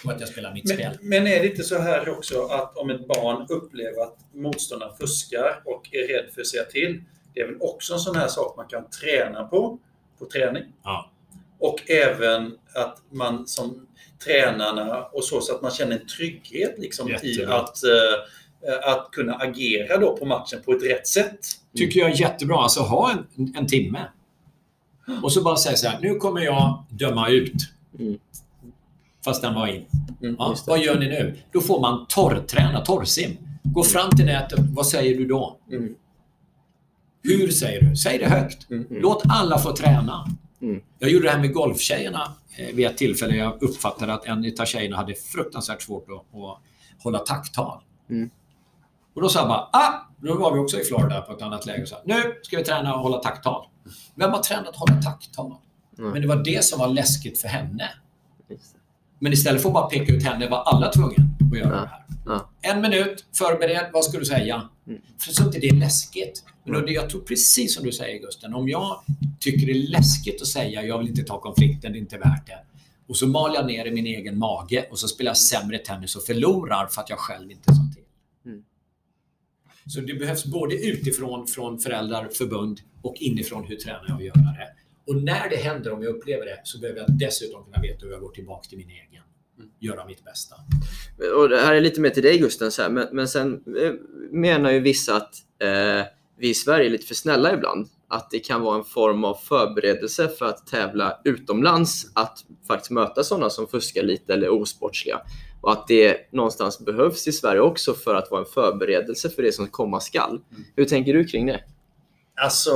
Och att jag spelar mitt men, spel. men är det inte så här också att om ett barn upplever att motståndaren fuskar och är rädd för att säga till, det är väl också en sån här sak man kan träna på, på träning? Ja. Och även att man som tränarna och så, så att man känner en trygghet liksom i att, eh, att kunna agera då på matchen på ett rätt sätt. tycker jag är jättebra. Alltså ha en, en timme. Och så bara säga så här, nu kommer jag döma ut. Mm. Fast den var in. Mm, Ja, vad gör ni nu? Då får man torrträna, torrsim. Gå fram till nätet, vad säger du då? Mm. Hur säger du? Säg det högt. Mm. Låt alla få träna. Mm. Jag gjorde det här med golftjejerna eh, vid ett tillfälle. Jag uppfattade att en av tjejerna hade fruktansvärt svårt att, att hålla takttal. Mm. Och då sa jag bara, ah! Då var vi också i Florida på ett annat läge och sa, nu ska vi träna att hålla takttal. Vem har tränat att hålla takttal? Mm. Men det var det som var läskigt för henne. Men istället för att bara peka ut henne var alla tvungna att göra det här. En minut, förbered, vad ska du säga? Mm. För så inte det är läskigt. Men då, jag tror precis som du säger Gusten, om jag tycker det är läskigt att säga jag vill inte ta konflikten, det är inte värt det. Och så maler jag ner i min egen mage och så spelar jag sämre tennis och förlorar för att jag själv inte sa till. Mm. Så det behövs både utifrån från föräldrar, förbund och inifrån hur tränar jag att göra det. Och när det händer, om jag upplever det, så behöver jag dessutom kunna veta hur jag går tillbaka till min egen. Göra mitt bästa. Och det här är lite mer till dig Gusten, så här, men, men sen eh, menar ju vissa att eh, vi i Sverige är lite för snälla ibland. Att det kan vara en form av förberedelse för att tävla utomlands, att faktiskt möta sådana som fuskar lite eller är osportsliga. och att det någonstans behövs i Sverige också för att vara en förberedelse för det som komma skall. Hur tänker du kring det? Alltså,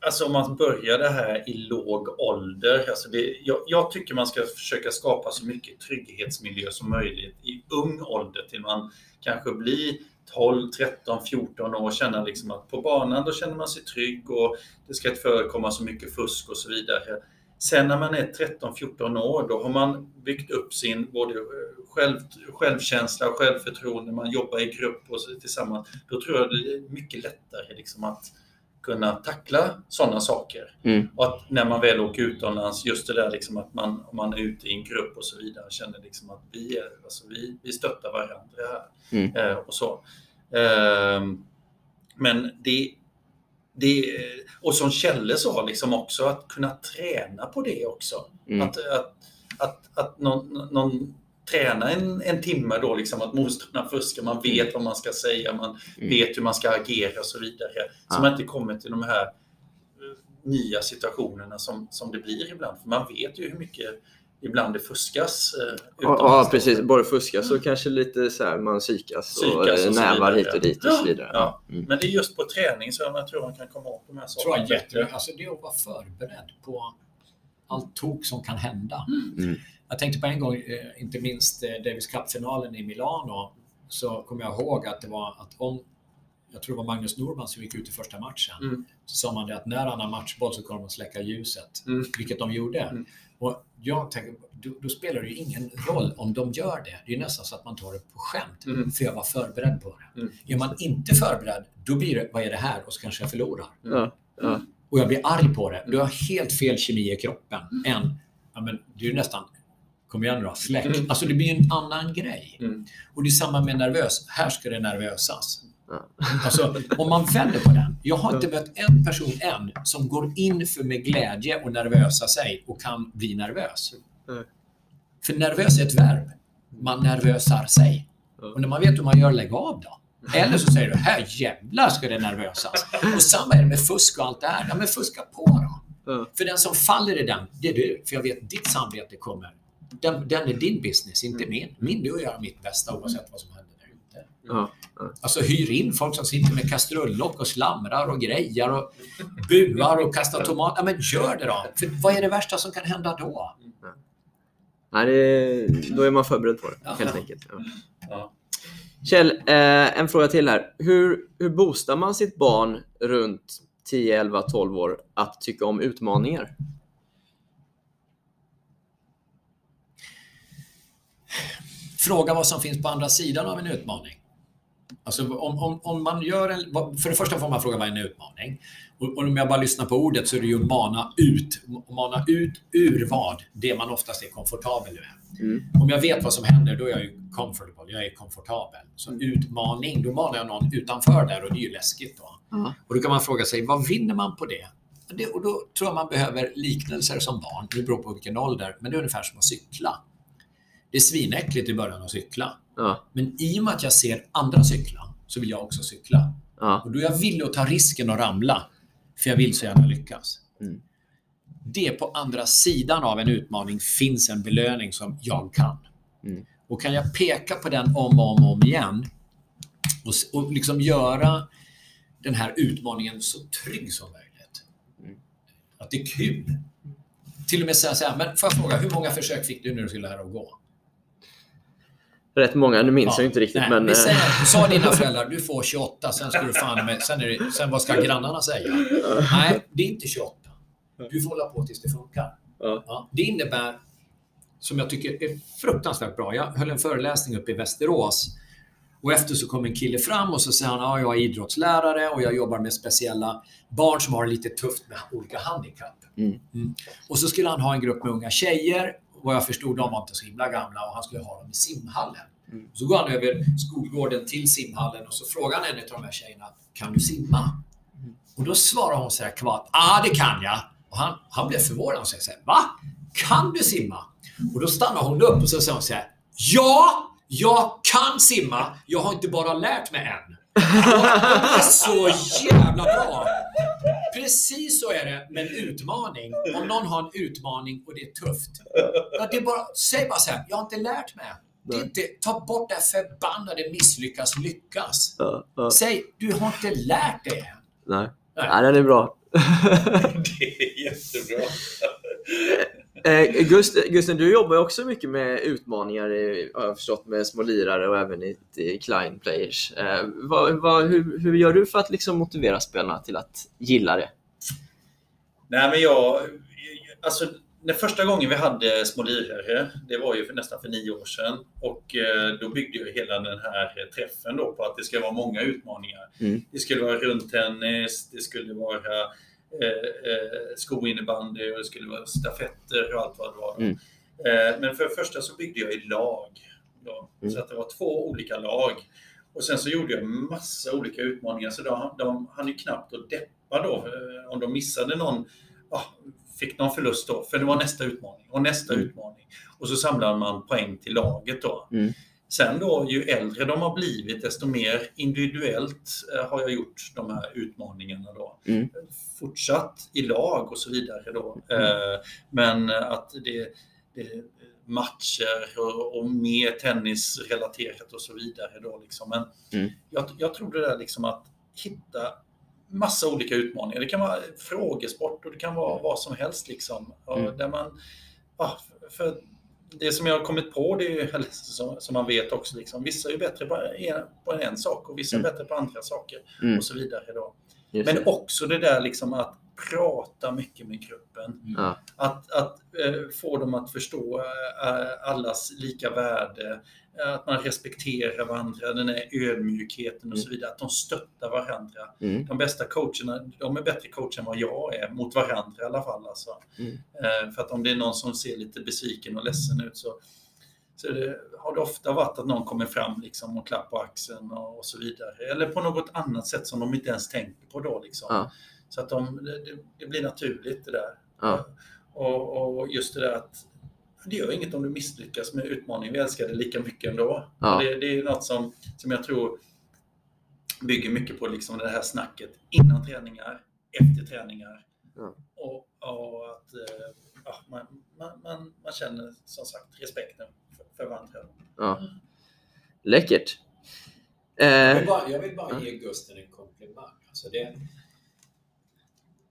alltså om man börjar det här i låg ålder. Alltså det, jag, jag, tycker man ska försöka skapa så mycket trygghetsmiljö som möjligt i ung ålder till man kanske blir 12, 13, 14 år och känna liksom att på banan då känner man sig trygg och det ska inte förekomma så mycket fusk och så vidare. Sen när man är 13-14 år, då har man byggt upp sin både själv, självkänsla och självförtroende, man jobbar i grupp och tillsammans. Då tror jag det är mycket lättare liksom att kunna tackla sådana saker. Mm. Och att när man väl åker utomlands, just det där liksom att man, om man är ute i en grupp och så vidare, känner liksom att vi, är, alltså vi, vi stöttar varandra här. Mm. Eh, och så. Eh, men det, det, och som Kjelle sa, liksom också att kunna träna på det också. Mm. Att, att, att, att någon, någon träna en, en timme då, liksom, att motståndarna fuskar, man vet vad man ska säga, man Mm. vet hur man ska agera och så vidare. Så Ja. man inte kommer till de här eh, nya situationerna som, som det blir ibland. För man vet ju hur mycket ibland det fuskas. Eh, Ja, precis. Både fuskas och kanske lite så här, man psykas och, Psykas och så nävar vidare. hit och dit och så vidare. Ja. Mm. Men det är just på träning som jag tror man kan komma åt de här tror jag sakerna. är jätte... Alltså det är att vara förberedd på allt tok som kan hända. Mm. Jag tänkte på en gång, eh, inte minst eh, Davis Cup-finalen i Milano, så kommer jag ihåg att det var att om, jag tror det var Magnus Norman som gick ut i första matchen, Mm. så sa man det att när han har matchboll så kommer de att släcka ljuset, Mm. vilket de gjorde. Mm. Och jag tänker, då, då spelar det ju ingen roll om de gör det. Det är nästan så att man tar det på skämt, Mm. för jag var förberedd på det. Mm. Är man inte förberedd, då blir det, vad är det här? Och så kanske jag förlorar. Ja, ja. Och jag blir arg på det. Du har helt fel kemi i kroppen än, ja men det är nästan, kom igen då, släck. Mm. Alltså det blir en annan grej. Mm. Och det är samma med nervös. Här ska det nervösas. Ja. Alltså om man vänder på den. Jag har inte mött en person än som går in för med glädje och nervösa sig och kan bli nervös. Nej. För nervös är ett verb. Man nervösar sig. Och när man vet hur man gör, lägg av då. Eller så säger du, här jävlar ska det nervösas. Och samma är det med fusk och allt det här. Ja, men fuska på då. För den som faller i den, det är du. För jag vet ditt samvete kommer. Den, den är din business, inte min. Min är att göra mitt bästa oavsett vad som händer där ute. Ja. Alltså hyr in folk som sitter med kastrullock och slamrar och grejar och buar och kastar tomater. Ja, men gör det då. För vad är det värsta som kan hända då? Nej, det, då är man förberedd på det, Ja. helt enkelt. Ja. Ja. Kjell, eh, en fråga till här. Hur, hur boostar man sitt barn runt 10, 11, 12 år att tycka om utmaningar? Fråga vad som finns på andra sidan av en utmaning. Alltså om, om, om man gör en, för det första får man fråga vad är en utmaning? Och, och om jag bara lyssnar på ordet så är det ju mana ut. Mana ut ur vad? Det man oftast är komfortabel med. Mm. Om jag vet vad som händer, då är jag ju comfortable. Jag är komfortabel. Så utmaning, då manar jag någon utanför där och det är ju läskigt då. Ja. Och då kan man fråga sig, vad vinner man på det? det och då tror jag man behöver liknelser som barn. Det beror på vilken ålder, men det är ungefär som att cykla. Det är svinäckligt i början att cykla. Ja. Men i och med att jag ser andra cykla så vill jag också cykla. Ja. Och då är jag villig att ta risken att ramla, för jag vill så gärna lyckas. Mm. Det på andra sidan av en utmaning finns en belöning som jag kan. Mm. Och kan jag peka på den om och om, om igen och, och liksom göra den här utmaningen så trygg som möjligt. Mm. Att det är kul. Till och med säga så här, men får jag fråga, hur många försök fick du när du skulle lära att gå? Rätt många, nu minns Ja, jag inte riktigt. nej, men, vi eh, säger, sa dina föräldrar, du får 28, sen ska du fan med, sen, det, sen vad ska grannarna säga? Nej, det är inte 28. Du får hålla på tills det funkar. Ja. Ja, det innebär, som jag tycker är fruktansvärt bra, jag höll en föreläsning uppe i Västerås och efter så kom en kille fram och så säger han, ja, jag är idrottslärare och jag jobbar med speciella barn som har det lite tufft med olika handikapp. Mm. Och så skulle han ha en grupp med unga tjejer. Vad jag förstod, de var inte så himla gamla och han skulle ha dem i simhallen. Mm. Så går han över skolgården till simhallen och så frågar han en av de här tjejerna, kan du simma? Och då svarar hon så här kvart, ja det kan jag. Och han, han blev förvånad och säger så här, va? Kan du simma? Och då stannar hon upp och så säger hon så här, ja, jag kan simma. Jag har inte bara lärt mig än. Och det är så jävla bra. Precis så är det med en utmaning. Om någon har en utmaning och det är tufft. Ja, det är bara, säg bara så här, jag har inte lärt mig. Det är inte, ta bort det här förbannade misslyckas lyckas. Ja, ja. Säg, du har inte lärt dig än. Nej. Nej. Nej, den är bra. Det är jättebra. Eh, Gust, Gusten, du jobbar ju också mycket med utmaningar, i- har jag förstått, med små lirare och även i, i Klein Players. Eh, vad, vad, hur, hur gör du för att liksom motivera spelarna till att gilla det? Nej, men jag... Alltså, den första gången vi hade små lirare, det var ju för nästan för nio år sedan. Och eh, då byggde jag hela den här träffen då på att det ska vara många utmaningar. Mm. Det skulle vara rundtennis, det skulle vara eh, eh, skoinnebandy och det skulle vara stafetter och allt vad det var. Mm. Eh, men för det första så byggde jag i lag. Då, Mm. Så att det var två olika lag. Och sen så gjorde jag massa olika utmaningar så de, de hann ju knappt att deppa då eh, om de missade någon, ja, fick någon förlust då, för det var nästa utmaning och nästa Mm. utmaning. Och så samlade man poäng till laget då. Mm. Sen då, ju äldre de har blivit, desto mer individuellt eh, har jag gjort de här utmaningarna då. Mm. Fortsatt i lag och så vidare då. Eh, men att det, det matcher och, och mer tennisrelaterat och så vidare då liksom. Men Mm. jag, jag tror det där liksom att hitta massa olika utmaningar. Det kan vara frågesport och det kan vara vad som helst liksom. Och Mm. Där man, ja, för det som jag har kommit på, det är ju, eller som, man vet också, liksom, vissa är bättre på en, på en sak och vissa är Mm. bättre på andra saker Mm. och så vidare. Då. Just Men det. också det där liksom att prata mycket med gruppen. Ja. Att, att eh, få dem att förstå eh, allas lika värde, att man respekterar varandra, den här ödmjukheten och så vidare, att de stöttar varandra. Mm. De bästa coacherna, de är bättre coacher än vad jag är, mot varandra i alla fall. Alltså. Mm. Eh, för att om det är någon som ser lite besviken och ledsen ut så, så det, har det ofta varit att någon kommer fram liksom, och klappar på axeln och, och så vidare. Eller på något annat sätt som de inte ens tänker på då. Liksom. Ja. Så att de, det, det- det blir naturligt det där. Ja. Och, och just det där att det gör inget om du misslyckas med utmaningen. Vi älskar det lika mycket ändå. Ja. Det, det är något som, som jag tror bygger mycket på liksom det här snacket innan träningar, efter träningar. Ja. Och, och att eh, ja, man, man, man, man känner som sagt respekten för, för varandra. Ja. Läckert. Jag Eh, vill bara, jag vill bara ge Gusten en komplimang. Alltså det,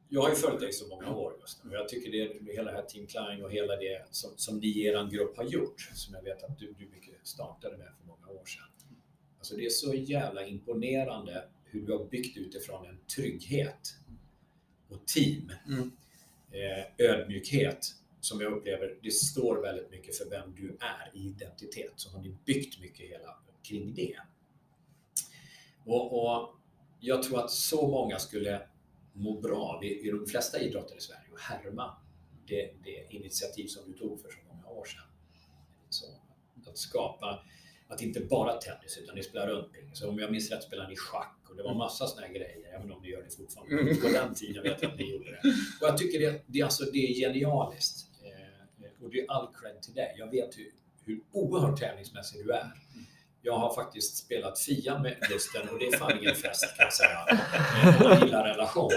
jag har ju följt dig så många år Gusten och jag tycker det hela det här Team Klein och hela det som, som ni i er grupp har gjort, som jag vet att du, du mycket startade med för många år sedan. Alltså det är så jävla imponerande hur du har byggt utifrån en trygghet och team. Mm. Eh, ödmjukhet som jag upplever, det står väldigt mycket för vem du är i identitet. Så har ni byggt mycket hela kring det. Och, och jag tror att så många skulle må bra av i, de flesta idrotter i Sverige och härma det, det initiativ som du tog för så många år sedan. Så att skapa, att inte bara tennis utan ni spelar runt ping. Så om jag minns rätt spelar ni schack och det var massa sådana grejer, även om ni gör det fortfarande. Mm. På den tiden vet jag att ni gjorde det. Och jag tycker det, det, är alltså, det är genialiskt. Eh, och det är all cred till dig. Jag vet hur, hur oerhört tävlingsmässig du är. Jag har faktiskt spelat Fia med Gusten och det är fan ingen fest kan jag säga. Om man gillar relation.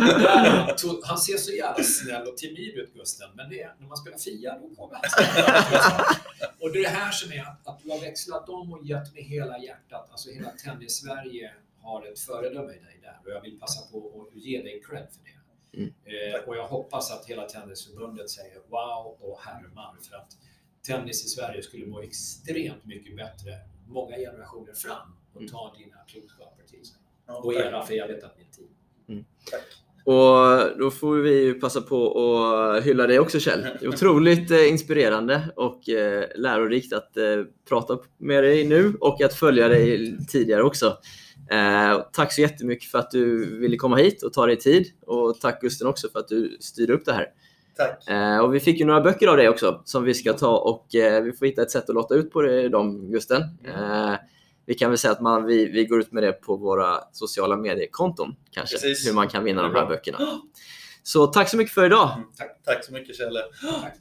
Men där är han, ser så jävla snäll och timid ut Gusten. Men det, är- när man spelar Fia då kommer han. Och det är det här som är att, att du har växlat om och gett med hela hjärtat. Alltså hela tennis-Sverige har ett föredöme i dig där. Och jag vill passa på att ge dig cred för det. Mm. Eh, och jag hoppas att hela Tennisförbundet säger wow och härmar. För att tennis i Sverige skulle må extremt mycket bättre många generationer fram och Mm. ta dina klokskaper till sig. Och era, för jag vet att ni är team. och då får vi ju passa på att hylla dig också Kjell. Det är otroligt eh, inspirerande och eh, lärorikt att eh, prata med dig nu och att följa dig tidigare också. Tack så jättemycket för att du ville komma hit och ta dig tid och tack Gusten också för att du styrde upp det här. Tack. Eh, och vi fick ju några böcker av dig också som vi ska ta och eh, vi får hitta ett sätt att låta ut på det, dem Gusten. Eh, vi kan väl säga att man, vi, vi går ut med det på våra sociala mediekonton kanske, Precis. hur man kan vinna de här böckerna. Så tack så mycket för idag! Tack så mycket Kjelle. Tack.